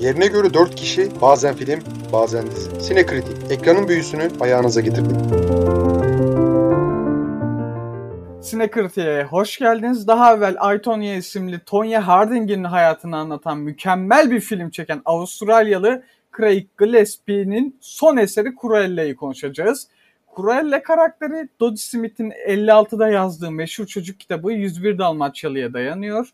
Yerine göre 4 kişi bazen film bazen dizi. Sinekritik ekranın büyüsünü ayağınıza getirdik. Sinekritik'e hoş geldiniz. Daha evvel Aytonya isimli Tonya Harding'in hayatını anlatan mükemmel bir film çeken Avustralyalı Craig Gillespie'nin son eseri Cruella'yı konuşacağız. Cruella karakteri Dodie Smith'in 56'da yazdığı meşhur çocuk kitabı 101 Dalmaçyalı'ya dayanıyor.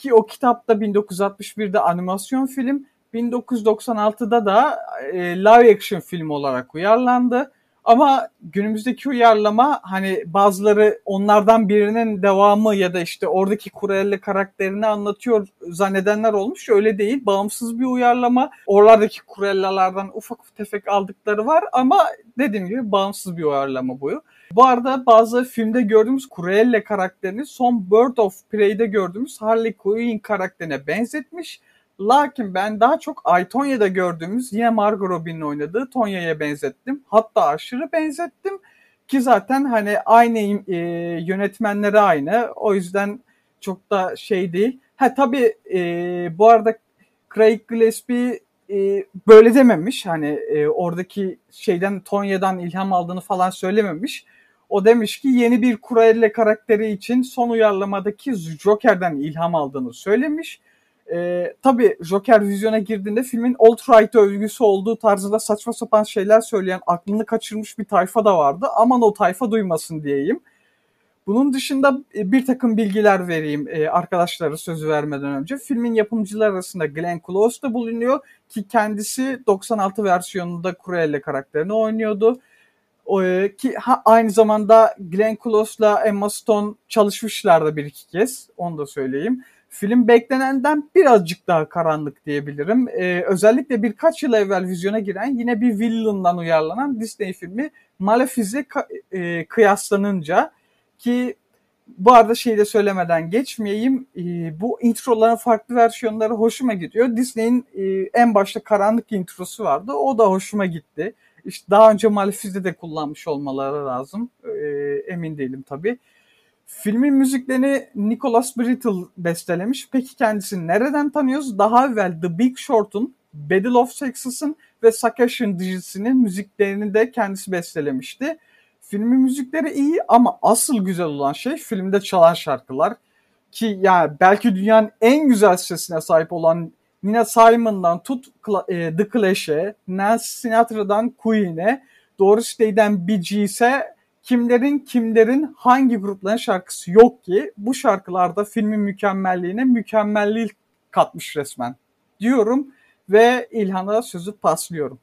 Ki o kitapta 1961'de animasyon film, 1996'da da e, live action film olarak uyarlandı. Ama günümüzdeki uyarlama hani bazıları onlardan birinin devamı ya da işte oradaki Kurelle karakterini anlatıyor zannedenler olmuş. Öyle değil. Bağımsız bir uyarlama. Oralardaki Kurellalardan ufak tefek aldıkları var ama dediğim gibi bağımsız bir uyarlama bu. Bu arada bazı filmde gördüğümüz Kurelle karakterini son Bird of Prey'de gördüğümüz Harley Quinn karakterine benzetmiş. Lakin ben daha çok Aytonya'da gördüğümüz yine Margot Robbie'nin oynadığı Tonya'ya benzettim. Hatta aşırı benzettim. Ki zaten hani aynı e, yönetmenleri aynı. O yüzden çok da şey değil. Ha tabii e, bu arada Craig Gillespie e, böyle dememiş. Hani e, oradaki şeyden Tonya'dan ilham aldığını falan söylememiş. O demiş ki yeni bir Cruella karakteri için son uyarlamadaki Joker'den ilham aldığını söylemiş. E, tabii Joker vizyona girdiğinde filmin alt-right övgüsü olduğu tarzında saçma sapan şeyler söyleyen aklını kaçırmış bir tayfa da vardı. Aman o tayfa duymasın diyeyim. Bunun dışında e, bir takım bilgiler vereyim e, arkadaşlara sözü vermeden önce. Filmin yapımcılar arasında Glenn Close da bulunuyor ki kendisi 96 versiyonunda Cruella karakterini oynuyordu. E, ki ha, aynı zamanda Glenn Close'la Emma Stone çalışmışlardı bir iki kez. Onu da söyleyeyim. Film beklenenden birazcık daha karanlık diyebilirim. Ee, özellikle birkaç yıl evvel vizyona giren yine bir villain'dan uyarlanan Disney filmi Malefiz'e e, kıyaslanınca ki bu arada şeyi de söylemeden geçmeyeyim. E, bu introların farklı versiyonları hoşuma gidiyor. Disney'in e, en başta karanlık introsu vardı. O da hoşuma gitti. İşte daha önce Malefiz'de de kullanmış olmaları lazım. E, emin değilim tabii. Filmin müziklerini Nicholas Brittle bestelemiş. Peki kendisini nereden tanıyoruz? Daha evvel The Big Short'un, Battle of Texas'ın ve Succession dizisinin müziklerini de kendisi bestelemişti. Filmin müzikleri iyi ama asıl güzel olan şey filmde çalan şarkılar. Ki yani belki dünyanın en güzel sesine sahip olan Nina Simon'dan tut e, The Clash'e, Nancy Sinatra'dan Queen'e, Doris Day'den Bee Gees'e kimlerin kimlerin hangi grupların şarkısı yok ki bu şarkılarda filmin mükemmelliğine mükemmellik katmış resmen diyorum ve İlhan'a sözü paslıyorum.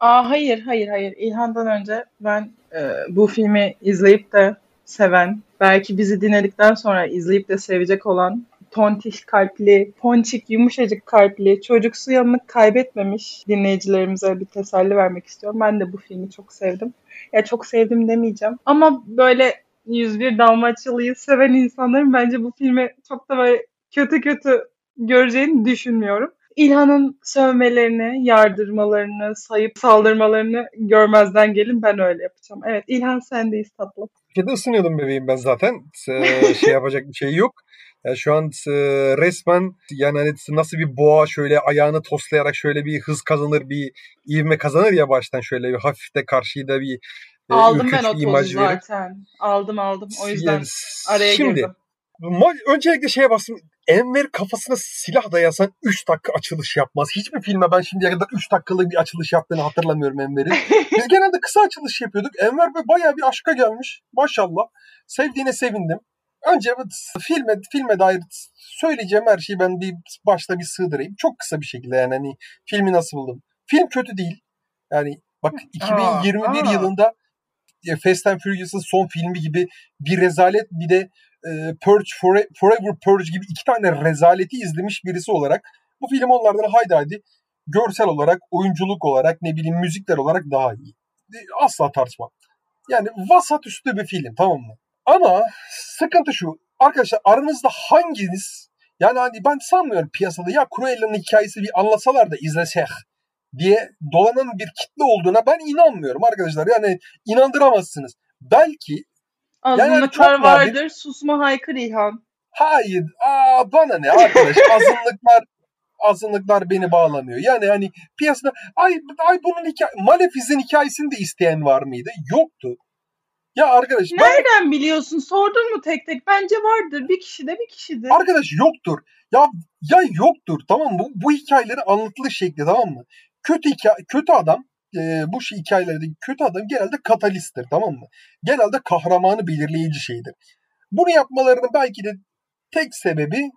Aa hayır hayır hayır İlhan'dan önce ben e, bu filmi izleyip de seven belki bizi dinledikten sonra izleyip de sevecek olan tontiş kalpli, ponçik, yumuşacık kalpli, çocuksu yanını kaybetmemiş dinleyicilerimize bir teselli vermek istiyorum. Ben de bu filmi çok sevdim. Ya çok sevdim demeyeceğim. Ama böyle 101 Dalmaçyalı'yı seven insanların bence bu filmi çok da böyle kötü kötü göreceğini düşünmüyorum. İlhan'ın sövmelerini, yardırmalarını, sayıp saldırmalarını görmezden gelin ben öyle yapacağım. Evet İlhan sendeyiz tatlım. Kedi ısınıyordum bebeğim ben zaten. şey yapacak bir şey yok. Yani şu an e, resmen yani hani nasıl bir boğa şöyle ayağını toslayarak şöyle bir hız kazanır, bir ivme kazanır ya baştan şöyle bir hafif de karşıyı da bir e, Aldım ben o tozu zaten. Aldım aldım. O yüzden yani, araya şimdi, girdim. Öncelikle şeye bastım. Enver kafasına silah dayasan 3 dakika açılış yapmaz. Hiçbir filme ben şimdiye kadar 3 dakikalık bir açılış yaptığını hatırlamıyorum Enver'in. Biz genelde kısa açılış yapıyorduk. Enver böyle bayağı bir aşka gelmiş. Maşallah. Sevdiğine sevindim. Önce filme, filme dair söyleyeceğim her şeyi ben bir başta bir sığdırayım. Çok kısa bir şekilde yani hani filmi nasıl buldum. Film kötü değil. Yani bak 2021 aa, aa. yılında Fast and Furious'ın son filmi gibi bir rezalet bir de e, Purge, Forever Purge gibi iki tane rezaleti izlemiş birisi olarak bu film onlardan haydi haydi görsel olarak, oyunculuk olarak, ne bileyim müzikler olarak daha iyi. Asla tartışmam. Yani vasat üstü bir film tamam mı? Ama sıkıntı şu. Arkadaşlar aranızda hanginiz yani hani ben sanmıyorum piyasada ya Cruella'nın hikayesi bir anlatsalar da izlesek diye dolanan bir kitle olduğuna ben inanmıyorum arkadaşlar. Yani inandıramazsınız. Belki Azınlıklar yani vardır. Nadir, susma haykır İlhan. Hayır. Aa, bana ne arkadaş? Azınlıklar azınlıklar beni bağlamıyor. Yani hani piyasada ay ay bunun hikaye Malefiz'in hikayesini de isteyen var mıydı? Yoktu. Ya arkadaş ben- Nereden biliyorsun? Sordun mu tek tek? Bence vardır. Bir kişi de bir kişidir. arkadaş yoktur. Ya ya yoktur tamam mı? Bu, bu hikayelerin anlatılış şekli tamam mı? Kötü hikaye, kötü adam e, bu şey hikayelerdeki kötü adam genelde katalisttir tamam mı? Genelde kahramanı belirleyici şeydir. Bunu yapmalarının belki de tek sebebi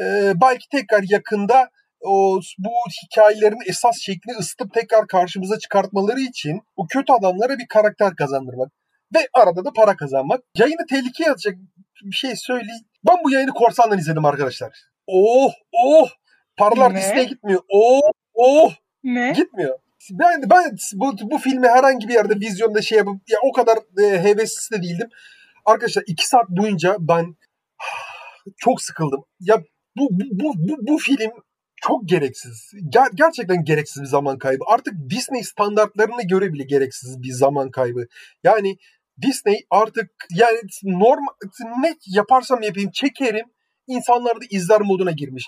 e, belki tekrar yakında o bu hikayelerin esas şeklini ısıtıp tekrar karşımıza çıkartmaları için o kötü adamlara bir karakter kazandırmak ve arada da para kazanmak. Yayını tehlikeye atacak bir şey söyleyeyim. Ben bu yayını korsandan izledim arkadaşlar. Oh oh paralar Ne? Disney'e gitmiyor. Oh oh Ne? gitmiyor. Ben ben bu, bu filmi herhangi bir yerde vizyonda şey yapıp ya o kadar e, hevesli de değildim. Arkadaşlar iki saat boyunca ben çok sıkıldım. Ya bu bu bu bu, bu film çok gereksiz. Ger- gerçekten gereksiz bir zaman kaybı. Artık Disney standartlarına göre bile gereksiz bir zaman kaybı. Yani Disney artık yani normal ne yaparsam yapayım çekerim insanlar da izler moduna girmiş.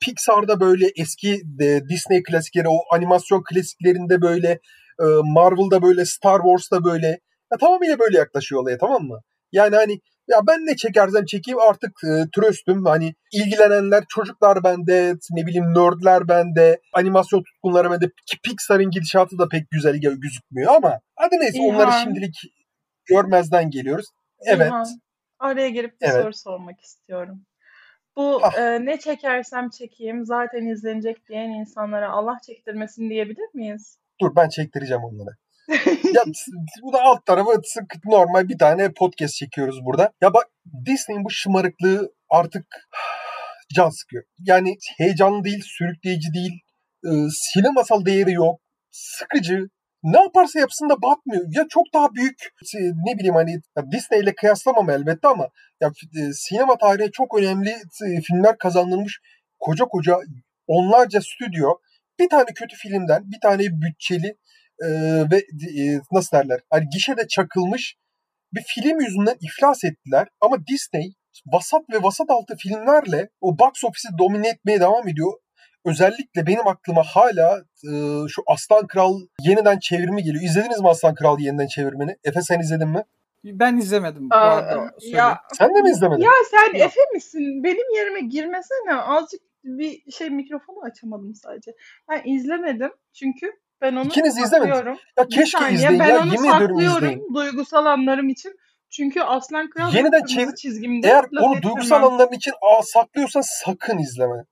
Pixar'da böyle eski de Disney klasikleri o animasyon klasiklerinde böyle e, Marvel'da böyle Star Wars'ta böyle ya tamamıyla böyle yaklaşıyor olaya tamam mı? Yani hani ya ben ne çekersem çekeyim artık e, tröstüm. Hani ilgilenenler çocuklar bende, ne bileyim nerdler bende, animasyon tutkunları bende. Ki Pixar'ın gidişatı da pek güzel gö- gözükmüyor ama hadi neyse İlhan. onları şimdilik görmezden geliyoruz. Evet. İlhan, araya girip bir Evet. soru sormak istiyorum. Bu Ah. e, ne çekersem çekeyim zaten izlenecek diyen insanlara Allah çektirmesin diyebilir miyiz? Dur ben çektireceğim onları. ya bu da alt tarafı sık- normal bir tane podcast çekiyoruz burada. Ya bak Disney'in bu şımarıklığı artık can sıkıyor. Yani heyecanlı değil, sürükleyici değil, e, sinemasal değeri yok, sıkıcı. Ne yaparsa yapsın da batmıyor. Ya çok daha büyük e, ne bileyim hani Disney ile kıyaslamam elbette ama ya e, sinema tarihine çok önemli e, filmler kazandırmış koca koca onlarca stüdyo bir tane kötü filmden bir tane bütçeli e, ve e, nasıl derler hani gişede çakılmış bir film yüzünden iflas ettiler ama Disney vasat ve vasat altı filmlerle o box office'i domine etmeye devam ediyor. Özellikle benim aklıma hala e, şu Aslan Kral yeniden çevirimi geliyor. İzlediniz mi Aslan Kral yeniden çevirmeni? Efe sen izledin mi? Ben izlemedim. bu Aa, arada söyleyeyim. ya Sen de mi izlemedin? Ya sen Yok. Efe misin? Benim yerime girmesene. Azıcık bir şey mikrofonu açamadım sadece. Ben izlemedim çünkü ben onu İkiniz de izlemediniz. saklıyorum. Ya Bir keşke saniye, izleyin ben ya. onu Yemin saklıyorum izleyin. duygusal anlarım için. Çünkü Aslan Kral Yeniden çevir- çizgimde. Eğer onu duygusal anların için aa, saklıyorsan sakın izleme.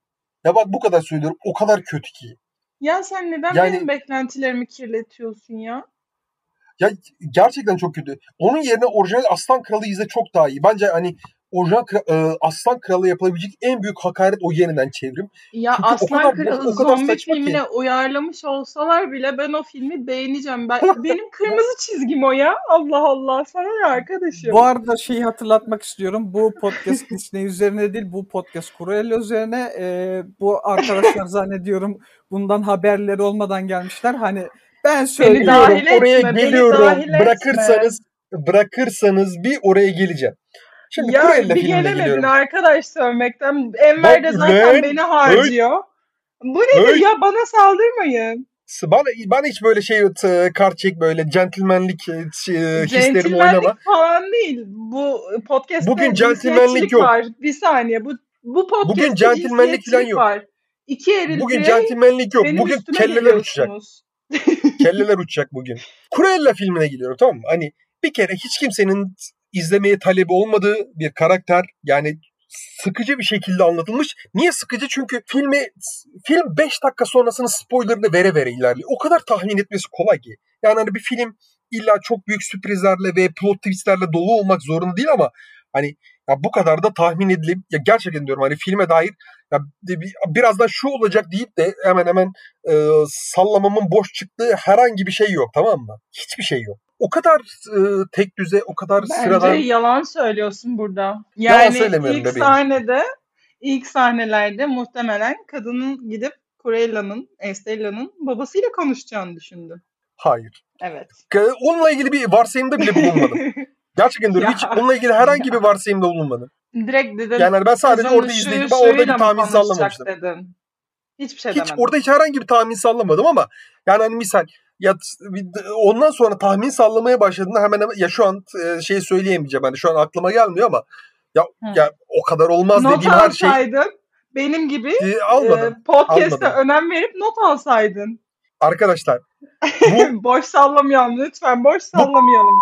Ya bak bu kadar söylüyorum. O kadar kötü ki. Ya sen neden Yani- benim beklentilerimi kirletiyorsun ya? Ya gerçekten çok kötü. Onun yerine orijinal Aslan Kralı izle çok daha iyi. Bence hani Kra- e, Aslan Kralı yapılabilecek en büyük hakaret o yeniden çevrim. Ya Çünkü Aslan kadar- Kralı o kadar zombi saçma ki. filmine uyarlamış olsalar bile ben o filmi beğeneceğim. Ben, benim kırmızı çizgim o ya. Allah Allah. Sana ne arkadaşım? Bu arada şeyi hatırlatmak istiyorum. Bu podcast Disney üzerine değil, bu podcast Cruella üzerine. Ee, bu arkadaşlar zannediyorum bundan haberleri olmadan gelmişler. Hani ben söylüyorum. etme, oraya geliyorum. dahil etme. Bırakırsanız bırakırsanız bir oraya geleceğim. Şimdi ya bir gelemedin arkadaş sövmekten. Enver de zaten lan, beni harcıyor. Bu nedir öy. ya? Bana saldırmayın. Bana, bana hiç böyle şey kart çek böyle centilmenlik şey, Centilmenlik oynama. falan değil. Bu podcast'te Bugün centilmenlik yok. var. Bir saniye. Bu bu podcast'te Bugün centilmenlik falan yok. var. İki eril Bugün centilmenlik yok. Bugün kelleler uçacak. Kelleler uçacak bugün. Cruella filmine gidiyorum tamam mı? Hani bir kere hiç kimsenin izlemeye talebi olmadığı bir karakter yani sıkıcı bir şekilde anlatılmış. Niye sıkıcı? Çünkü filmi film 5 dakika sonrasının spoilerını vere vere ilerliyor. O kadar tahmin etmesi kolay ki. Yani hani bir film illa çok büyük sürprizlerle ve plot twistlerle dolu olmak zorunda değil ama hani ya bu kadar da tahmin edilip ya gerçekten diyorum hani filme dair ya bir- birazdan şu olacak deyip de hemen hemen e, sallamamın boş çıktığı herhangi bir şey yok tamam mı? Hiçbir şey yok. O kadar e, tek düze, o kadar Bence sıradan. yalan söylüyorsun burada. Yalan Yani söylemiyorum ilk bebeğim. sahnede ilk sahnelerde muhtemelen kadının gidip Cruella'nın, Estella'nın babasıyla konuşacağını düşündüm. Hayır. Evet. Onunla ilgili bir varsayımda bile bulunmadım. Gerçekten diyorum. Hiç onunla ilgili herhangi bir varsayımda bulunmadım. Direkt dedim. Yani hani ben sadece orada izleyip ben orada bir tahmin sallamıştım. Dedin. Hiçbir şey Hiç demedim. orada hiç herhangi bir tahmin sallamadım ama yani hani misal ya ondan sonra tahmin sallamaya başladığında hemen hemen ya şu an e, şey söyleyemeyeceğim hani şu an aklıma gelmiyor ama ya Hı. ya o kadar olmaz not dediğim her şey alsaydın benim gibi e, almadım. e, podcast'e almadım. önem verip not alsaydın. Arkadaşlar bu boş sallamayalım lütfen. Boş sallamayalım.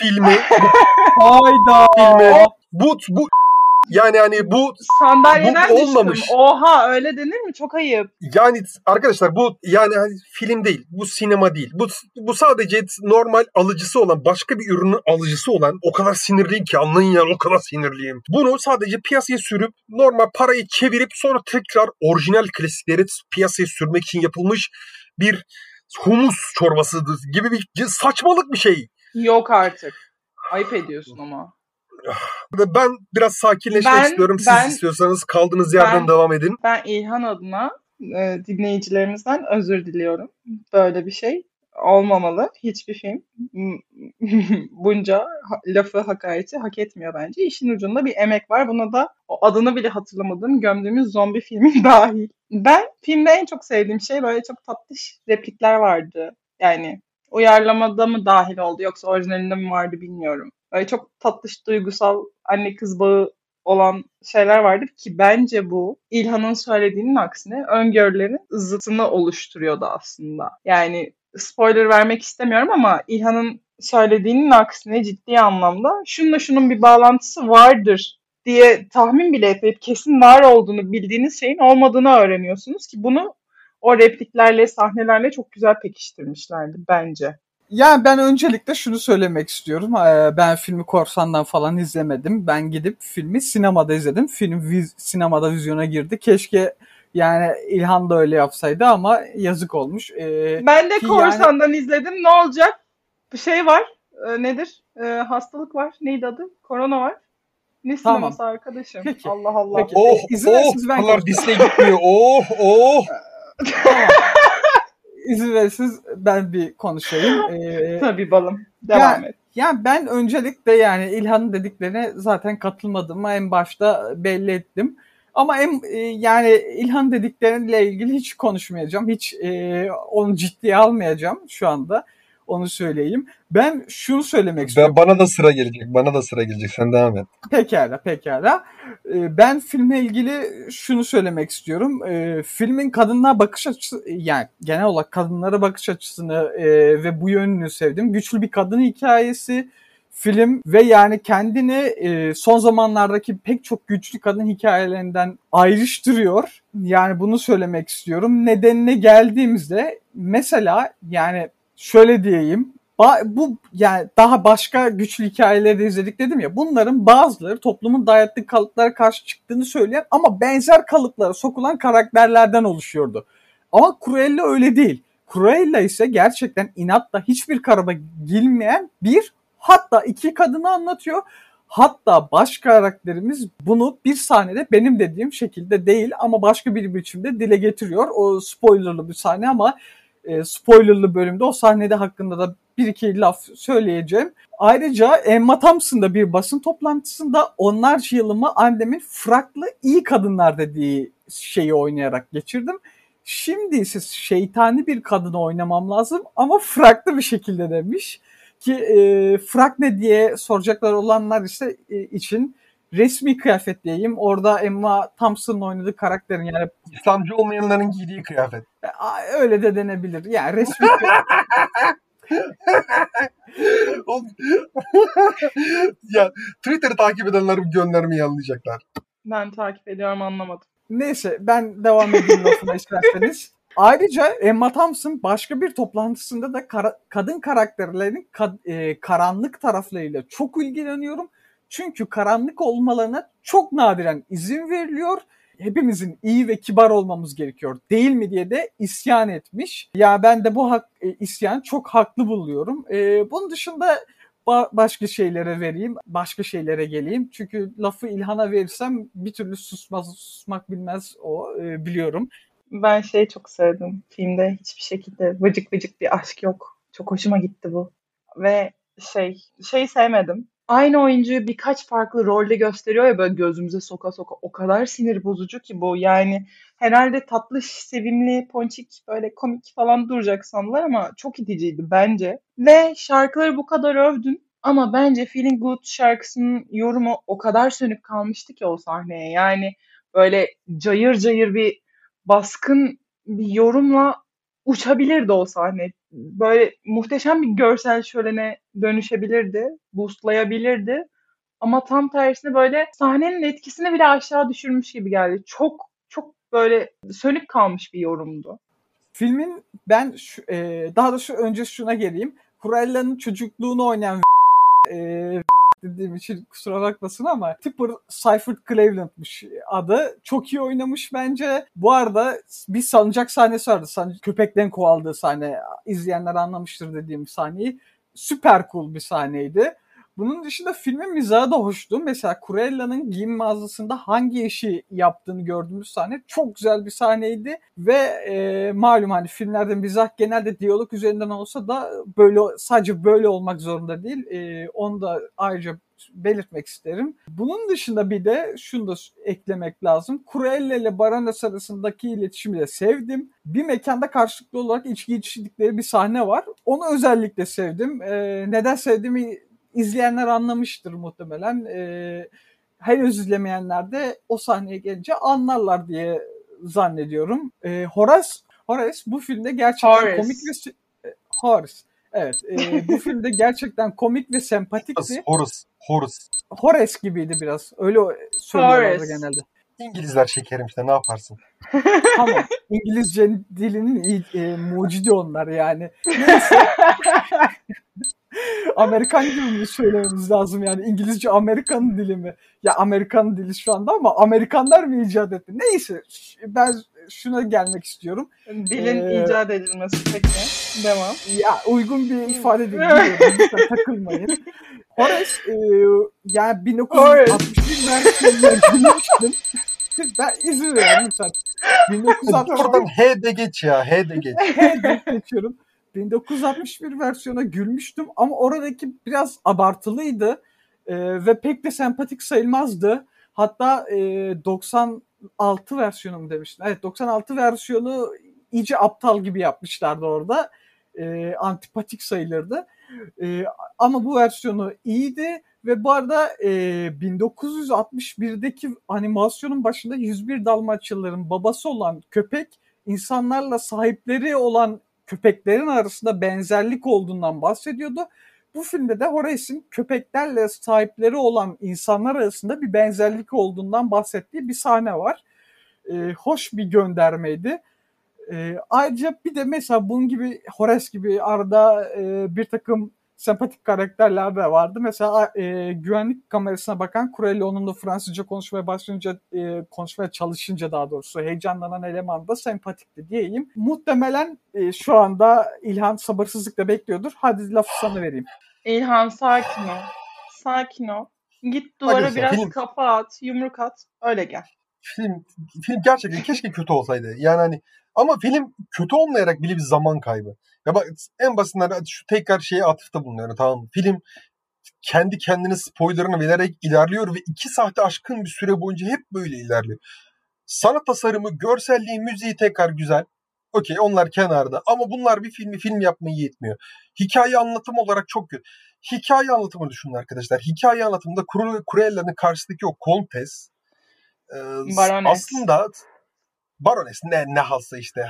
filmi Hayda. filmi bu bu yani hani bu Sandalyeden Bu düştüm. olmamış. Oha öyle denir mi? Çok ayıp. yani arkadaşlar bu yani hani film değil. Bu sinema değil. Bu bu sadece normal alıcısı olan başka bir ürünün alıcısı olan o kadar sinirliyim ki anlayın ya o kadar sinirliyim. Bunu sadece piyasaya sürüp normal parayı çevirip sonra tekrar orijinal klasikleri piyasaya sürmek için yapılmış bir humus çorbası gibi bir saçmalık bir şey. Yok artık. Ayıp ediyorsun ama. Ve Ben biraz sakinleşmek Ben- istiyorum. Siz ben- istiyorsanız kaldığınız yerden Ben- devam edin. Ben İlhan adına e, dinleyicilerimizden özür diliyorum. Böyle bir şey olmamalı. Hiçbir film bunca lafı hakareti hak etmiyor bence. İşin ucunda bir emek var. Buna da o adını bile hatırlamadığım gömdüğümüz zombi filmi dahil. Ben filmde en çok sevdiğim şey böyle çok tatlış replikler vardı. Yani uyarlamada mı dahil oldu yoksa orijinalinde mi vardı bilmiyorum. Böyle çok tatlış duygusal anne kız bağı olan şeyler vardı ki bence bu İlhan'ın söylediğinin aksine öngörülerin zıtını oluşturuyordu aslında. Yani spoiler vermek istemiyorum ama İlhan'ın söylediğinin aksine ciddi anlamda şununla şunun bir bağlantısı vardır diye tahmin bile edip kesin var olduğunu bildiğiniz şeyin olmadığını öğreniyorsunuz ki bunu o repliklerle, sahnelerle çok güzel pekiştirmişlerdi bence. Yani ben öncelikle şunu söylemek istiyorum. Ee, Ben filmi korsandan falan izlemedim. Ben gidip filmi sinemada izledim. Film viz- sinemada vizyona girdi. Keşke yani İlhan da öyle yapsaydı ama yazık olmuş. Ee, Ben de korsandan izledim. Ne olacak? Bir şey var. Ee, nedir? Ee, hastalık var. Neydi adı? Korona var. Ne Tamam. sineması arkadaşım? Peki. Allah Allah. Peki. Oh İzin oh ben bunlar. Disney gitmiyor. Oh oh. Tamam. İzin verirseniz ben bir konuşayım. Ee, Tabii balım. Devam et. Yani ben öncelikle yani İlhan'ın dediklerine zaten katılmadığımı en başta belli ettim. Ama en, e, yani İlhan dedikleriyle ilgili hiç konuşmayacağım. Hiç e, onu ciddiye almayacağım şu anda. Onu söyleyeyim. Ben şunu söylemek istiyorum. Ben, bana da sıra gelecek. Bana da sıra gelecek. Sen devam et. Pekala, pekala. Ee, Ben filmle ilgili şunu söylemek istiyorum. Ee, Filmin kadınlara bakış açısı, yani genel olarak kadınlara bakış açısını e, ve bu yönünü sevdim. Güçlü bir kadın hikayesi film ve yani kendini e, son zamanlardaki pek çok güçlü kadın hikayelerinden ayrıştırıyor. Yani bunu söylemek istiyorum. Nedenine geldiğimizde mesela yani şöyle diyeyim bu yani daha başka güçlü hikayeleri de izledik dedim ya. Bunların bazıları toplumun dayattığı kalıplara karşı çıktığını söyleyen ama benzer kalıplara sokulan karakterlerden oluşuyordu. Ama Cruella öyle değil. Cruella ise gerçekten inatla hiçbir karaba girmeyen bir hatta iki kadını anlatıyor. Hatta baş karakterimiz bunu bir sahnede benim dediğim şekilde değil ama başka bir biçimde dile getiriyor. O spoilerlı bir sahne ama e, spoilerlı bölümde o sahnede hakkında da bir iki laf söyleyeceğim. Ayrıca Emma Thompson da bir basın toplantısında onlarca yılımı annemin fraklı iyi kadınlar dediği şeyi oynayarak geçirdim. Şimdi ise şeytani bir kadını oynamam lazım ama fraklı bir şekilde demiş. Ki e, frak ne diye soracaklar olanlar ise e, için resmi kıyafet diyeyim. Orada Emma Thompson'ın oynadığı karakterin yani İslamcı olmayanların giydiği kıyafet. Öyle de denebilir. Yani resmi ya Twitter'ı takip edenler göndermeyi anlayacaklar. Ben takip ediyorum anlamadım. Neyse ben devam edeyim lafına isterseniz. Ayrıca Emma Thompson başka bir toplantısında da kara- kadın karakterlerin kad- e, karanlık taraflarıyla çok ilgileniyorum. Çünkü karanlık olmalarına çok nadiren izin veriliyor. Hepimizin iyi ve kibar olmamız gerekiyor değil mi diye de isyan etmiş. Ya ben de bu hak, e, isyan çok haklı buluyorum. E, bunun dışında ba- başka şeylere vereyim, başka şeylere geleyim. Çünkü lafı İlhan'a verirsem bir türlü susmaz, susmak bilmez o e, biliyorum. Ben şeyi çok sevdim. Filmde hiçbir şekilde vıcık vıcık bir aşk yok. Çok hoşuma gitti bu. Ve şey, şey sevmedim. Aynı oyuncuyu birkaç farklı rolde gösteriyor ya böyle gözümüze soka soka. O kadar sinir bozucu ki bu. Yani herhalde tatlış, sevimli, ponçik, böyle komik falan duracak sandılar ama çok iticiydi bence. Ve şarkıları bu kadar övdün. Ama bence Feeling Good şarkısının yorumu o kadar sönük kalmıştı ki o sahneye. Yani böyle cayır cayır bir baskın bir yorumla uçabilirdi o sahne. Böyle muhteşem bir görsel şölene dönüşebilirdi, boostlayabilirdi. Ama tam tersine böyle sahnenin etkisini bile aşağı düşürmüş gibi geldi. Çok çok böyle sönük kalmış bir yorumdu. Filmin ben şu, e, daha da şu önce şuna geleyim. Cruella'nın çocukluğunu oynayan e, dediğim için kusura bakmasın ama Tipper Seifert Cleveland'mış adı. Çok iyi oynamış bence. Bu arada bir salıncak sahnesi vardı. San köpekten kovaldığı sahne. İzleyenler anlamıştır dediğim sahneyi. Süper cool bir sahneydi. Bunun dışında filmin mizahı da hoştu. Mesela Cruella'nın giyim mağazasında hangi işi yaptığını gördüğümüz sahne çok güzel bir sahneydi. Ve e, malum hani filmlerde mizah genelde diyalog üzerinden olsa da böyle sadece böyle olmak zorunda değil. E, onu da ayrıca belirtmek isterim. Bunun dışında bir de şunu da eklemek lazım. Cruella ile Barones arasındaki iletişimi de sevdim. Bir mekanda karşılıklı olarak içki içtikleri bir sahne var. Onu özellikle sevdim. Ee, neden sevdiğimi izleyenler anlamıştır muhtemelen. E, henüz izlemeyenler de o sahneye gelince anlarlar diye zannediyorum. E, Horace, Horace bu filmde gerçekten Horace. komik ve e, Horace. Evet. E, bu filmde gerçekten komik ve sempatikti. Horace. Horace. Horace gibiydi biraz. Öyle söylüyorlar genelde. İngilizler şekerim işte ne yaparsın? Tamam. İngilizce dilinin e, mucidi onlar yani. Neyse. Amerikan gibi mi söylememiz lazım yani İngilizce Amerikan dili mi? Ya Amerikan dili şu anda ama Amerikanlar mı icat etti? Neyse ben şuna gelmek istiyorum. Dilin ee, icat edilmesi peki. Devam. Ya uygun bir ifade değil. Lütfen takılmayın. Horace e, yani 1961 versiyonuna gülmüştüm. ben izin verin lütfen. 1961 Oradan H de geç ya. H de geç. H de geçiyorum. 1961 versiyona gülmüştüm ama oradaki biraz abartılıydı e, ve pek de sempatik sayılmazdı. Hatta e, 96 versiyonu mu demiştin? Evet 96 versiyonu iyice aptal gibi yapmışlardı orada. E, antipatik sayılırdı. E, ama bu versiyonu iyiydi ve bu arada e, 1961'deki animasyonun başında 101 Dalmaçyalıların babası olan köpek insanlarla sahipleri olan köpeklerin arasında benzerlik olduğundan bahsediyordu. Bu filmde de Horace'in köpeklerle sahipleri olan insanlar arasında bir benzerlik olduğundan bahsettiği bir sahne var. Ee, hoş bir göndermeydi. Ee, ayrıca bir de mesela bunun gibi Horace gibi arada e, bir takım sempatik karakterler de vardı. Mesela e, güvenlik kamerasına bakan Kureli onunla Fransızca konuşmaya başlayınca, e, konuşmaya çalışınca daha doğrusu heyecanlanan eleman da sempatikti diyeyim. Muhtemelen e, şu anda İlhan sabırsızlıkla bekliyordur. Hadi lafı sana vereyim. İlhan sakin ol. Sakin ol. Git duvara Hadi biraz film. kafa at, yumruk at, öyle gel. Film, film gerçekten keşke kötü olsaydı. Yani hani ama film kötü olmayarak bile bir zaman kaybı. Ya bak en basitinden şu tekrar şeye atıfta bulunuyorum tamam? Film kendi kendine spoilerını vererek ilerliyor ve iki saate aşkın bir süre boyunca hep böyle ilerliyor. Sanat tasarımı, görselliği, müziği tekrar güzel. Okey onlar kenarda ama bunlar bir filmi film yapmayı yetmiyor. Hikaye anlatım olarak çok kötü. Hikaye anlatımı düşünün arkadaşlar. Hikaye anlatımında Cruella'nın karşısındaki o kontes e, aslında Barones ne, ne halsa işte.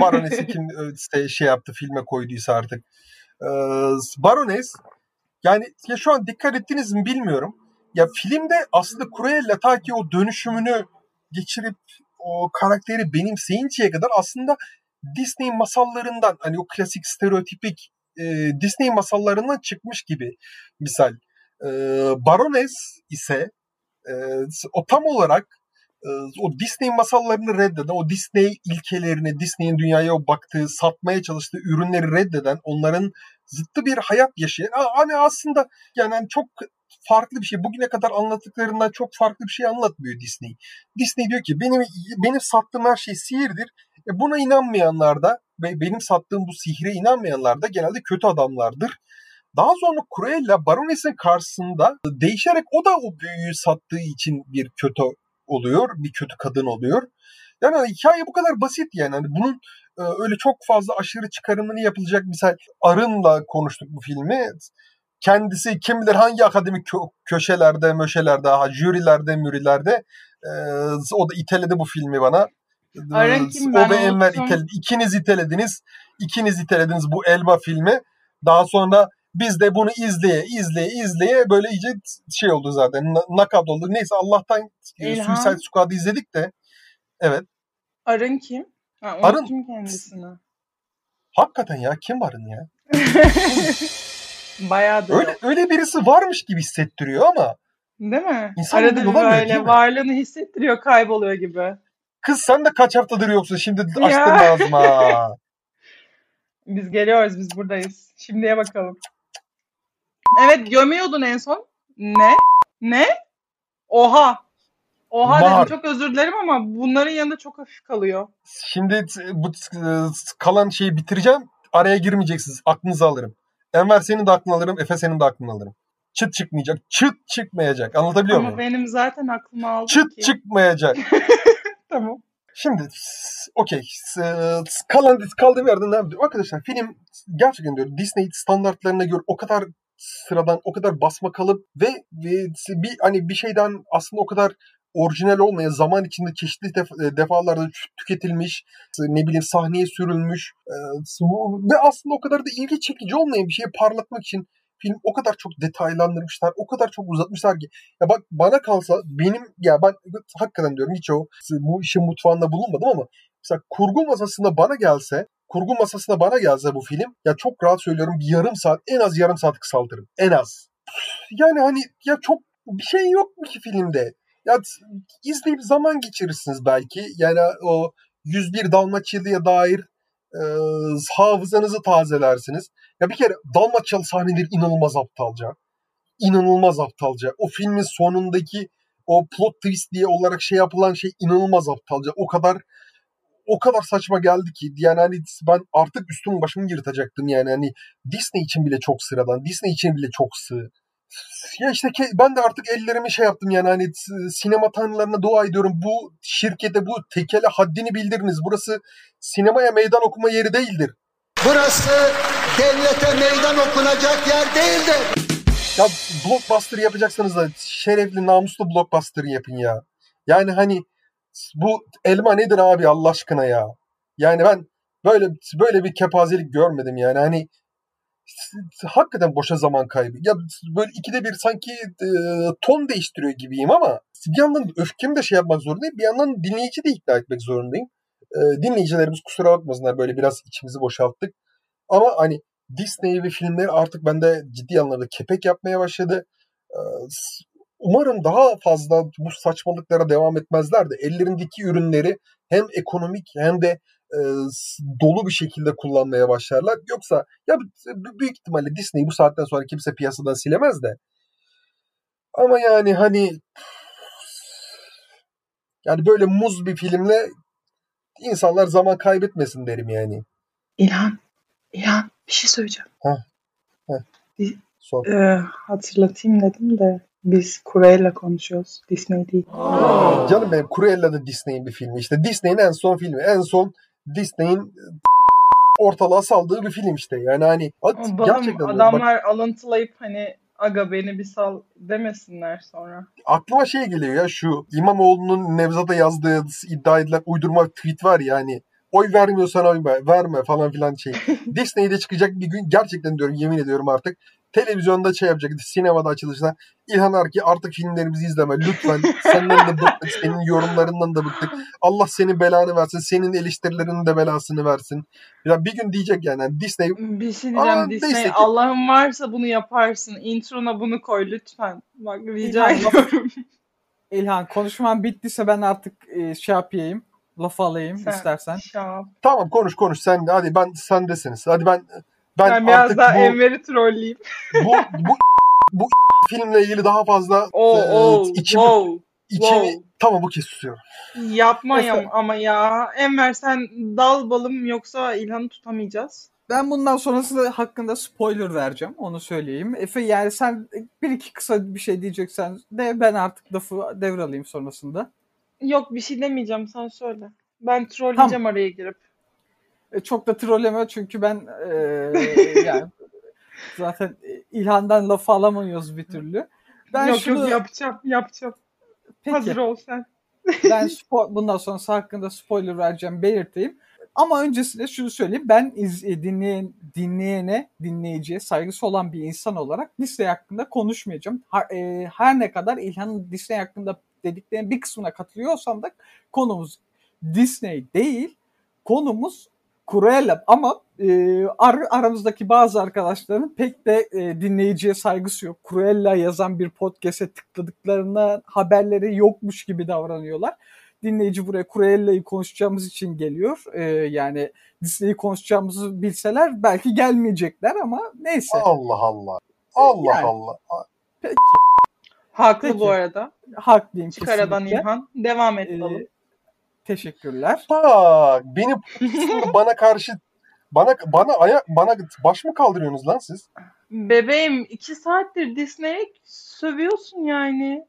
Barones'i kim işte şey yaptı filme koyduysa artık. Ee, Barones yani ya şu an dikkat ettiniz mi bilmiyorum. Ya filmde aslında Cruella ta ki o dönüşümünü geçirip o karakteri benimseyinceye kadar aslında Disney masallarından hani o klasik stereotipik e, Disney masallarından çıkmış gibi misal. E, Barones ise e, o tam olarak ee, o Disney masallarını reddeden, o Disney ilkelerini, Disney'in dünyaya baktığı, satmaya çalıştığı ürünleri reddeden, onların zıttı bir hayat yaşayan, hani aslında yani hani çok farklı bir şey. Bugüne kadar anlattıklarından çok farklı bir şey anlatmıyor Disney. Disney diyor ki benim benim sattığım her şey sihirdir. E buna inanmayanlar da ve benim sattığım bu sihre inanmayanlar da genelde kötü adamlardır. Daha sonra Cruella Baroness'in karşısında değişerek o da o büyüyü sattığı için bir kötü oluyor. Bir kötü kadın oluyor. Yani hani hikaye bu kadar basit yani. Hani bunun e, öyle çok fazla aşırı çıkarımını yapılacak misal Arın'la konuştuk bu filmi. Kendisi kim bilir hangi akademik kö- köşelerde, möşelerde, jürilerde, mürilerde e, o da iteledi bu filmi bana. Arın kim? O Ben ve Enver iteledi. İkiniz itelediniz. İkiniz itelediniz bu Elba filmi. Daha sonra biz de bunu izleye izleye izleye böyle iyice şey oldu zaten. na- Knockout oldu. Neyse Allah'tan e, İlhan. Suicide Squad'ı izledik de. Evet. Arın kim? Ha, Arın- unuttum kendisini. Hakikaten ya kim varın ya? Bayağı da Öyle öyle birisi varmış gibi hissettiriyor ama Değil mi? İnsan Arada böyle varlığını hissettiriyor kayboluyor gibi. kız sen de kaç haftadır yoksun şimdi açtın Ya. lazım ha. Biz geliyoruz biz buradayız. Şimdiye bakalım. Evet gömüyordun en son. Ne? Ne? Oha. Oha Mar. dedim çok özür dilerim ama bunların yanında çok hafif kalıyor. Şimdi bu kalan şeyi bitireceğim. Araya girmeyeceksiniz. Aklınızı alırım. Enver senin de aklını alırım. Efe senin de aklını alırım. Çıt çıkmayacak. Çıt çıkmayacak. Anlatabiliyor ama muyum? benim zaten aklıma aldı Çıt ki. çıkmayacak. Tamam. Şimdi okey. Kalan kaldığım yerden devam ediyorum. Arkadaşlar film gerçekten diyorum Disney standartlarına göre o kadar sıradan, o kadar basma kalıp ve, bir hani bir şeyden aslında o kadar orijinal olmayan zaman içinde çeşitli def- defalarda tü- tüketilmiş, ne bileyim sahneye sürülmüş e, ve aslında o kadar da ilgi çekici olmayan bir şeyi parlatmak için film o kadar çok detaylandırmışlar, o kadar çok uzatmışlar ki. Ya bak bana kalsa benim ya ben hakikaten diyorum hiç o bu işin mutfağında bulunmadım ama mesela kurgu masasında bana gelse kurgu masasında bana gelse bu film ya çok rahat söylüyorum bir yarım saat en az yarım saat kısaltırım. En az. Yani hani ya çok bir şey yok mu ki filmde? Ya izleyip zaman geçirirsiniz belki. Yani o 101 Dalmaçyalı'ya dair e, hafızanızı tazelersiniz. Ya bir kere Dalmaçyalı sahneleri inanılmaz aptalca. İnanılmaz aptalca. O filmin sonundaki o plot twist diye olarak şey yapılan şey inanılmaz aptalca. O kadar o kadar saçma geldi ki yani hani ben artık üstümü başımı yırtacaktım yani hani Disney için bile çok sıradan, Disney için bile çok sığ. Ya işte ben de artık ellerimi şey yaptım yani hani sinema tanrılarına dua ediyorum. Bu şirkete bu tekele haddini bildiriniz. Burası sinemaya meydan okuma yeri değildir. Burası devlete meydan okunacak yer değildir. Ya blockbuster yapacaksanız da şerefli namuslu blockbuster yapın ya. Yani hani bu elma nedir abi Allah aşkına ya. Yani ben böyle böyle bir kepazelik görmedim yani hani hakikaten boşa zaman kaybı. Ya böyle ikide bir sanki e, ton değiştiriyor gibiyim ama bir yandan öfkemi de şey yapmak zorundayım. Bir yandan dinleyici de ikna etmek zorundayım. E, dinleyicilerimiz kusura bakmasınlar böyle biraz içimizi boşalttık. Ama hani Disney ve filmler artık bende ciddi anlamda kepek yapmaya başladı. E, umarım daha fazla bu saçmalıklara devam etmezler de ellerindeki ürünleri hem ekonomik hem de e, dolu bir şekilde kullanmaya başlarlar. Yoksa ya büyük ihtimalle Disney bu saatten sonra kimse piyasadan silemez de. Ama yani hani yani böyle muz bir filmle insanlar zaman kaybetmesin derim yani. İlhan. İlhan bir şey söyleyeceğim. Sor. Ee, hatırlatayım dedim de biz Cruella konuşuyoruz. Disney değil. Canım benim Cruella da Disney'in bir filmi. İşte Disney'in en son filmi. En son Disney'in ortalığa saldığı bir film işte. Yani hani Ama balım, gerçekten diyorum. Bak, adamlar alıntılayıp hani aga beni bir sal demesinler sonra. aklıma şey geliyor ya şu İmamoğlu'nun Nevzat'a yazdığı iddia edilen uydurma tweet var ya hani oy vermiyorsan oy ver- verme falan filan şey. Disney'de çıkacak bir gün gerçekten diyorum yemin ediyorum artık televizyonda şey yapacak sinemada açılışta İlhan Arki artık filmlerimizi izleme lütfen senden de bıktık senin yorumlarından da bıktık Allah senin belanı versin senin eleştirilerinin de belasını versin ya bir gün diyecek yani Disney Bir şey diyeceğim Aa, Disney ki- Allah'ın varsa bunu yaparsın. Introna bunu koy lütfen. Bak rica İlhan, ediyorum. İlhan konuşman bittiyse ben artık e, şey yapayım. Laf alayım Sen- istersen. Şap. tamam konuş konuş sen de hadi ben sendesiniz hadi ben ben, Ben, biraz artık daha bu, Enver'i trolleyeyim. bu bu bu filmle ilgili daha fazla Oo, e, oo, içimi, wow, içimi wow. tamam bu kez susuyorum. Yapma ya, ama ya. Enver sen dal balım yoksa İlhan'ı tutamayacağız. Ben bundan sonrası hakkında spoiler vereceğim. Onu söyleyeyim. Efe yani sen bir iki kısa bir şey diyeceksen de ben artık lafı devralayım sonrasında. Yok bir şey demeyeceğim sen söyle. Ben trolleyeceğim Tamam. araya girip. E, çok da trolleme çünkü ben e, yani zaten İlhan'dan lafı alamıyoruz bir türlü. Ben yok şunu, yok yapacağım yapacağım. peki, Hazır ol sen. ben spo- bundan sonrası hakkında spoiler vereceğim belirteyim. Ama öncesinde şunu söyleyeyim. Ben iz, e, dinleyen, dinleyene, dinleyiciye saygısı olan bir insan olarak Disney hakkında konuşmayacağım. Ha- e, her ne kadar İlhan'ın Disney hakkında dediklerinin bir kısmına katılıyorsam da konumuz Disney değil. Konumuz Cruella ama e, ar- aramızdaki bazı arkadaşların pek de e, dinleyiciye saygısı yok. Cruella yazan bir podcast'e tıkladıklarında haberleri yokmuş gibi davranıyorlar. Dinleyici buraya Cruella'yı konuşacağımız için geliyor. E, yani Disney'i konuşacağımızı bilseler belki gelmeyecekler ama neyse. Allah Allah. Allah Yani. Allah. Peki Haklı Peki. bu arada. haklıyım Çık aradan kesinlikle. İlhan. Devam et E, balım. Teşekkürler. Bak benim bana karşı bana bana ayak bana baş mı kaldırıyorsunuz lan siz? Bebeğim iki saattir Disney'e sövüyorsun yani.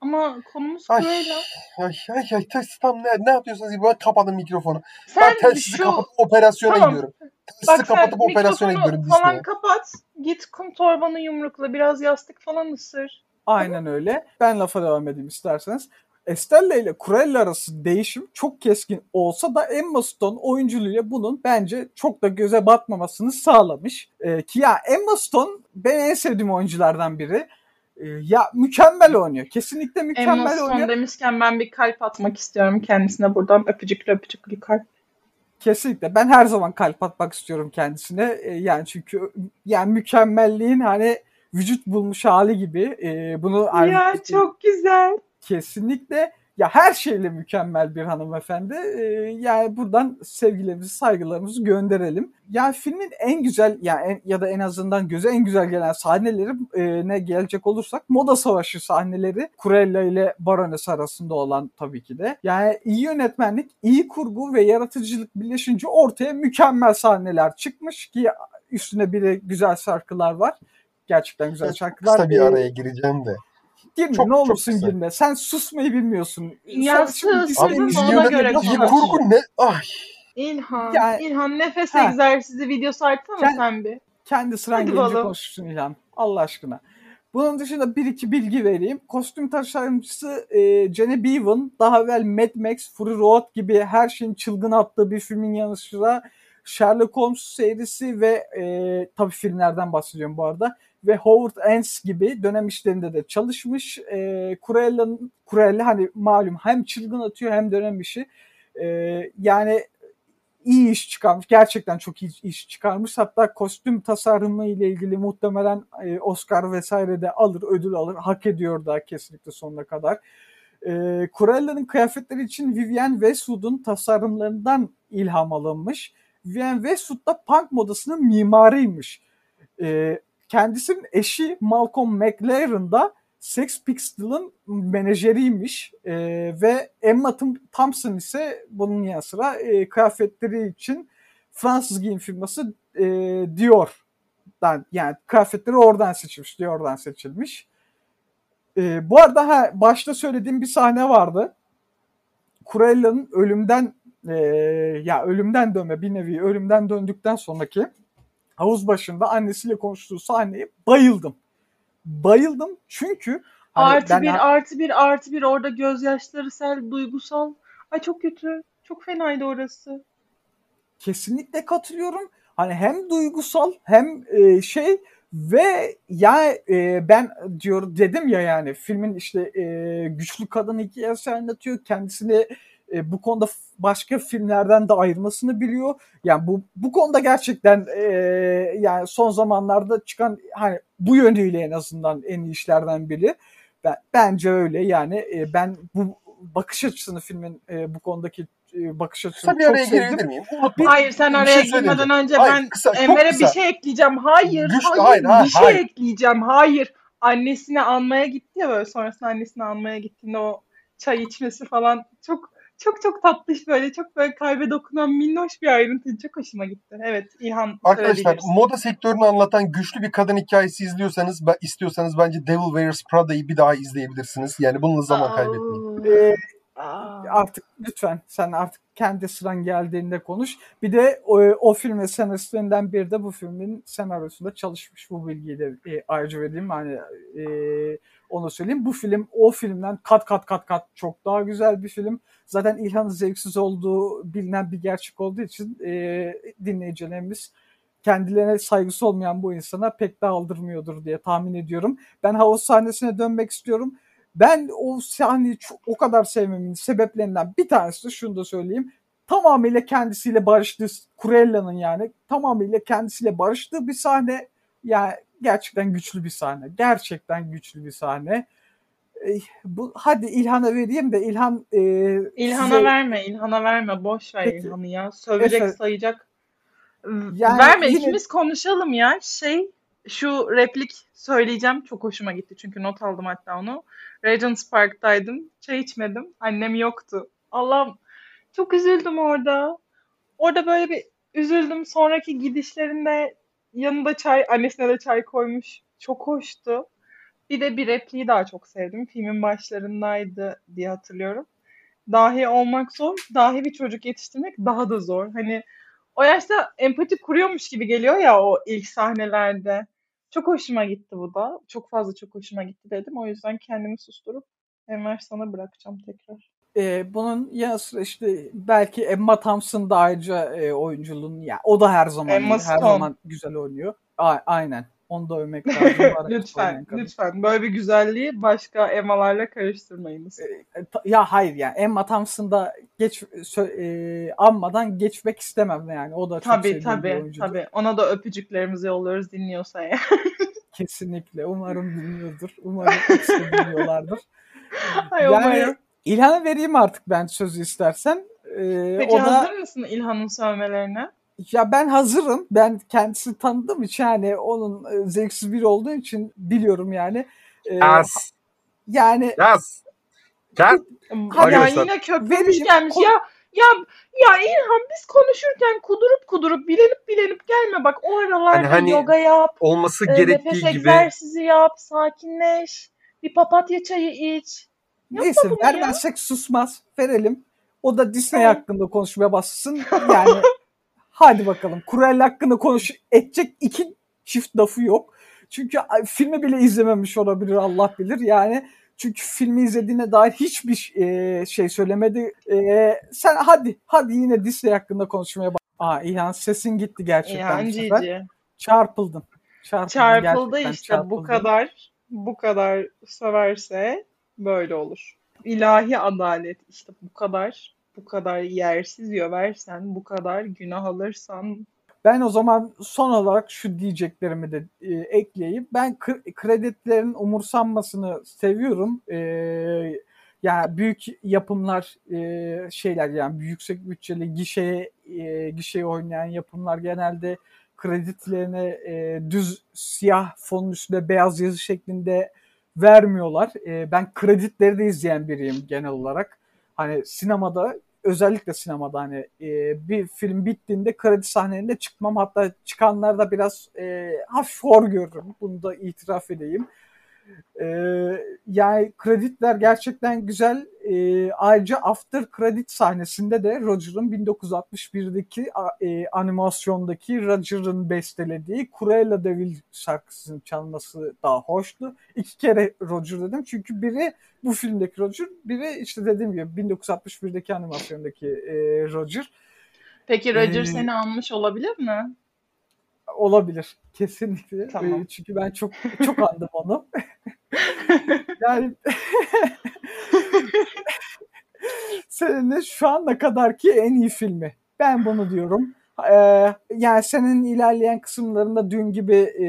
Ama konumuz Ay. Cruella. Ay ay ay ters tam ne, ne yapıyorsunuz? Ben kapadım mikrofonu. Sen ben telsizi şu kapatıp operasyona Tamam. gidiyorum. Telsizi bak sen kapatıp operasyona gidiyorum falan Disney'e. kapat. Git kum torbanı yumrukla biraz yastık falan ısır. Aynen öyle. Ben lafa devam edeyim isterseniz. Estella ile Cruella arası değişim çok keskin olsa da Emma Stone oyunculuğuyla bunun bence çok da göze batmamasını sağlamış. Ee, ki ya Emma Stone ben en sevdiğim oyunculardan biri. Ee, ya mükemmel oynuyor. Kesinlikle Emma mükemmel Stone oynuyor. demişken ben bir kalp atmak istiyorum kendisine buradan öpücüklü öpücüklü kalp. Kesinlikle. Ben her zaman kalp atmak istiyorum kendisine. Ee, yani çünkü yani mükemmelliğin hani vücut bulmuş hali gibi. Ee, bunu Ya çok güzel. Kesinlikle ya her şeyle mükemmel bir hanımefendi. Ee, yani buradan sevgilerimizi, saygılarımızı gönderelim. Yani filmin en güzel yani en- ya da en azından göze en güzel gelen sahneleri e, ne gelecek olursak moda savaşı sahneleri Cruella ile Baroness arasında olan tabii ki de. Yani iyi yönetmenlik, iyi kurgu ve yaratıcılık birleşince ortaya mükemmel sahneler çıkmış ki üstüne bir de güzel şarkılar var. Gerçekten güzel şarkılar. Kısa bir araya gireceğim de. Girme Çok- ne çok olursun kısa. girme. Sen susmayı bilmiyorsun. Ya sus, ona göre kurgu ne? Ay. İlhan, Yani- İlhan nefes Ha. egzersizi videosu açsana Sen- sen bir. Kendi sıran Hadi gelince konuşsun İlhan. Allah aşkına. Bunun dışında bir iki bilgi vereyim. Kostüm tasarımcısı e, Jenny Beavan daha evvel Mad Max, Fury Road gibi her şeyin çılgın attığı bir filmin yanı sıra Sherlock Holmes serisi ve e, tabii filmlerden bahsediyorum bu arada ve Howard Ends gibi dönem işlerinde de çalışmış. E, Cruella'nın Cruella hani malum hem çılgın atıyor hem dönem işi. E, yani iyi iş çıkarmış. Gerçekten çok iyi iş çıkarmış. Hatta kostüm tasarımı ile ilgili muhtemelen e, Oscar vesaire de alır, ödül alır. Hak ediyor da kesinlikle sonuna kadar. E, Cruella'nın kıyafetleri için Vivienne Westwood'un tasarımlarından ilham alınmış. Vivienne Westwood da punk modasının mimarıymış. E, kendisinin eşi Malcolm McLaren da Sex Pistols'ın menajeriymiş E, ve Emma Thompson ise bunun yanı sıra e, kıyafetleri için Fransız giyim firması e, Dior'dan yani kıyafetleri oradan seçilmiş, Dior'dan seçilmiş. E, bu arada ha, başta söylediğim bir sahne vardı. Cruella'nın ölümden e, ya ölümden dönme bir nevi ölümden döndükten sonraki havuz başında annesiyle konuştuğu sahneye bayıldım. Bayıldım çünkü hani artı ben- bir, artı bir, artı bir orada gözyaşları sel, duygusal. Ay çok kötü. Çok fenaydı orası. kesinlikle katılıyorum. Hani hem duygusal hem e, şey ve ya e, ben diyor dedim ya yani filmin işte e, güçlü kadın hikayesi anlatıyor. Kendisini e, bu konuda başka filmlerden de ayırmasını biliyor. Yani bu bu konuda gerçekten e, yani son zamanlarda çıkan hani bu yönüyle en azından en iyi işlerden biri. Ben, bence öyle yani e, ben bu bakış açısını filmin e, bu konudaki e, bakış açısını Kısa bir çok araya sevdim. girebilir miyim? Unutma. Hayır sen bir araya şey girmeden önce Hayır, ben kısa, Enver'e bir şey ekleyeceğim. Hayır, Güçlü, hayır, hayır, hayır, bir şey hayır. ekleyeceğim. Hayır. Annesini almaya gitti ya böyle sonrasında annesini almaya gittiğinde o çay içmesi falan çok çok çok tatlış böyle çok böyle kalbe dokunan minnoş bir ayrıntı. Çok hoşuma gitti. Evet İlhan Arkadaşlar moda sektörünü anlatan güçlü bir kadın hikayesi izliyorsanız ben istiyorsanız bence Devil Wears Prada'yı bir daha izleyebilirsiniz. Yani bununla zaman kaybetmeyin. Ee, artık lütfen sen artık kendi sıran geldiğinde konuş. Bir de o, o film ve senaristlerinden biri de bu filmin senaryosunda çalışmış. Bu bilgiyi de e, ayrıca vereyim. Hani e, onu söyleyeyim. Bu film o filmden kat kat kat kat çok daha güzel bir film. Zaten İlhan'ın zevksiz olduğu bilinen bir gerçek olduğu için e, dinleyicilerimiz kendilerine saygısı olmayan bu insana pek de aldırmıyordur diye tahmin ediyorum. Ben havuz sahnesine dönmek istiyorum. Ben o sahneyi çok- o kadar sevmemin sebeplerinden bir tanesi de şunu da söyleyeyim. Tamamıyla kendisiyle barıştığı, Kurella'nın yani tamamıyla kendisiyle barıştığı bir sahne. Yani gerçekten güçlü bir sahne. Gerçekten güçlü bir sahne. Bu hadi İlhan'a vereyim de İlhan e, İlhan'a size- verme, İlhan'a verme. Boş ver Peki. İlhan'ı ya. Sövecek, Efe- sayacak. Yani verme, yine- ikimiz konuşalım ya. Şey, şu replik söyleyeceğim. Çok hoşuma gitti çünkü not aldım hatta onu. Regent's Park'taydım. Çay içmedim. Annem yoktu. Allah'ım çok üzüldüm orada. Orada böyle bir üzüldüm. Sonraki gidişlerinde yanında çay, annesine de çay koymuş. Çok hoştu. Bir de bir repliği daha çok sevdim. Filmin başlarındaydı diye hatırlıyorum. Dahi olmak zor, dahi bir çocuk yetiştirmek daha da zor. Hani o yaşta empati kuruyormuş gibi geliyor ya o ilk sahnelerde. Çok hoşuma gitti bu da. Çok fazla çok hoşuma gitti dedim. O yüzden kendimi susturup Enver sana bırakacağım tekrar. E, bunun yanı sıra işte belki Emma Thompson da ayrıca e, oyunculuğunu ya o da her zaman Emma her Stone. zaman güzel oynuyor. A- aynen. Onu da övmek lazım. Lütfen, lütfen. Böyle bir güzelliği başka Emma'larla karıştırmayınız. E, ta- Ya hayır yani Emma Thompson da geç sö- e, anmadan geçmek istemem yani. O da çok Tabii sevdiğim bir tabii oyuncudur. tabii. Ona da öpücüklerimizi yolluyoruz dinliyorsa ya. Kesinlikle. Umarım dinliyordur. Umarım dinliyorlardır. Ay yani umarım. İlhan'a vereyim artık ben sözü istersen. E, Peki o da hazır mısın İlhan'ın sövmelerine? Ya ben hazırım. Ben kendisini tanıdığım için yani onun e, zevksiz biri olduğu için biliyorum yani. Ee, Yaz. yani Yaz. Gel. Arkadaşlar, yine köpürmüş gelmiş. Ya ya ya İlhan biz konuşurken kudurup kudurup bilenip bilenip gelme bak o aralarda Hani- hani yoga yap, Olması e, nefes gerektiği gibi egzersizi yap, sakinleş, bir papatya çayı iç. Neyse bunu ya. vermezsek susmaz. Verelim. O da Disney Tamam. hakkında konuşmaya başlasın. Yani hadi bakalım. Cruella hakkında konuş edecek iki çift lafı yok. Çünkü filmi bile izlememiş olabilir Allah bilir. Yani çünkü filmi izlediğine dair hiçbir e, şey söylemedi. E, sen hadi hadi yine Disney hakkında konuşmaya bak. Aa İlhan sesin gitti gerçekten İlhan bu. Cici. Çarpıldın. Çarpıldın, Çarpıldı işte bu çarpıldın. kadar bu kadar söverse böyle olur. İlahi adalet işte bu kadar bu kadar yersiz yöversen bu kadar günah alırsan Ben o zaman son olarak şu diyeceklerimi de e, ekleyeyim. Ben kr- kredilerin umursanmasını seviyorum. E, yani büyük yapımlar e, şeyler yani yüksek bütçeli gişeye e, gişeye oynayan yapımlar genelde kredilerine e, düz siyah fonun üstünde beyaz yazı şeklinde vermiyorlar. E, ben kredileri de izleyen biriyim genel olarak. Hani sinemada özellikle sinemada hani e, bir film bittiğinde kredi sahnelerinde çıkmam. Hatta çıkanlarda biraz e, hafif hor görürüm. Bunu da itiraf edeyim. E, yani kreditler gerçekten güzel. E, ayrıca after credit sahnesinde de Roger'ın 1961'deki a- e, animasyondaki Roger'ın bestelediği Cruella de Vil şarkısının çalması daha hoştu. İki kere Roger dedim çünkü biri bu filmdeki Roger, biri işte dediğim gibi 1961'deki animasyondaki e, Roger Peki Roger Ee, seni almış olabilir mi? Olabilir kesinlikle. Tamam. E, çünkü ben çok çok andım onu. yani senin şu ana kadarki en iyi filmi. Ben bunu diyorum. Ee, yani senin ilerleyen kısımlarında dün gibi e,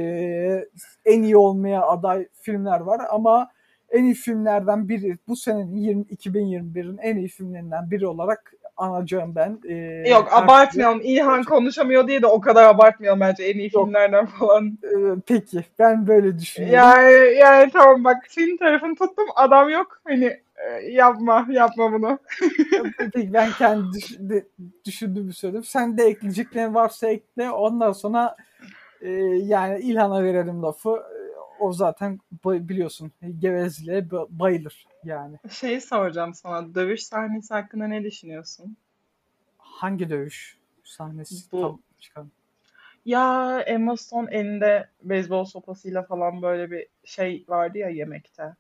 en iyi olmaya aday filmler var ama en iyi filmlerden biri bu senenin 20, 2021'in en iyi filmlerinden biri olarak anacağım ben. Ee, Yok her- abartmayalım. İlhan konuşamıyor diye de o kadar abartmayalım bence en iyi Yok. filmlerden falan. Ee, peki ben böyle düşünüyorum. Yani yani tamam bak senin tarafını tuttum adam yok. Hani e, yapma yapma bunu. Peki ben kendi düş- de- düşündüğümü söyleyeyim. Sen de ekleyeceklerin varsa ekle. Ondan sonra e, yani İlhan'a verelim lafı. E, O zaten biliyorsun gevezliğe ba- bayılır yani. Şey soracağım sana. Dövüş sahnesi hakkında ne düşünüyorsun? Hangi dövüş sahnesi Bu- tam? Ya Emma Stone elinde beyzbol sopasıyla falan böyle bir şey vardı ya yemekte.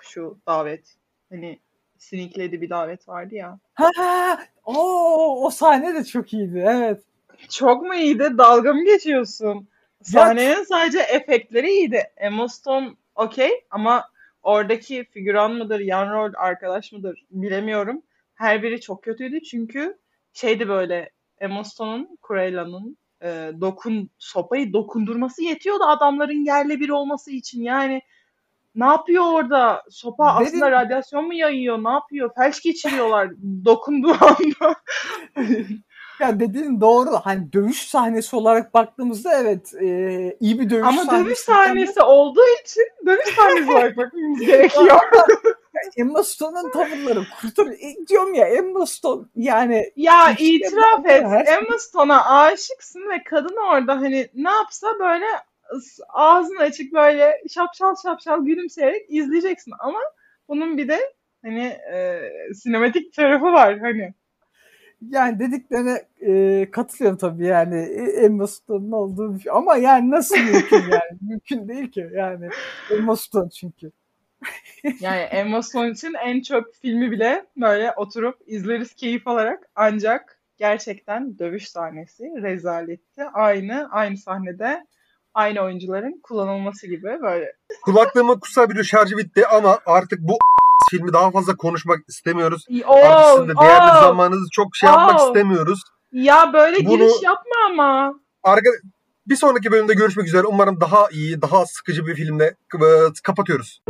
Şu davet. Hani sinikledi bir davet vardı ya. Ha, ha, o o sahne de çok iyiydi. Evet. Çok mu iyiydi? Dalga mı geçiyorsun? Sahnenin sadece efektleri iyiydi. Emma Stone okey ama oradaki figüran mıdır, yan rol arkadaş mıdır bilemiyorum. Her biri çok kötüydü çünkü şeydi böyle Emma Stone'un, Cruella'nın e, dokun sopayı dokundurması yetiyordu adamların yerle bir olması için. Yani ne yapıyor orada? Sopa Dedim- aslında radyasyon mu yayıyor? Ne yapıyor? Felç geçiriyorlar dokunduğu anda. Ya dediğin doğru. Hani dövüş sahnesi olarak baktığımızda evet e, iyi bir dövüş Ama sahnesi. dövüş sahnesi olduğu için dövüş sahnesi olarak bakmamız gerekiyor. Emma Stone'un tavırları kurtar. E, diyorum ya Emma Stone yani Ya İşte itiraf et. her şey- Emma Stone'a aşıksın ve kadın orada hani ne yapsa böyle ıs- ağzın açık böyle şapşal şapşal gülümseyerek izleyeceksin. Ama bunun bir de hani e, sinematik tarafı var hani. Yani dediklerine e, katılıyorum tabii yani Emma Stone'un olduğu bir şey. Ama yani nasıl mümkün yani? mümkün değil ki yani. Emma Stone çünkü. Yani Emma Stone için en çöp filmi bile böyle oturup izleriz keyif alarak ancak gerçekten dövüş sahnesi rezaletti. Aynı aynı sahnede aynı oyuncuların kullanılması gibi böyle Kulaklığımı kusabiliyor şarjı bitti ama artık bu filmi daha fazla konuşmak istemiyoruz. Oo, Artık sizin de değerli oo. zamanınızı çok şey yapmak Oo. istemiyoruz. Ya böyle Bunu- giriş yapma ama. Arka, bir sonraki bölümde görüşmek üzere. Umarım daha iyi, daha sıkıcı bir filmle e, kapatıyoruz.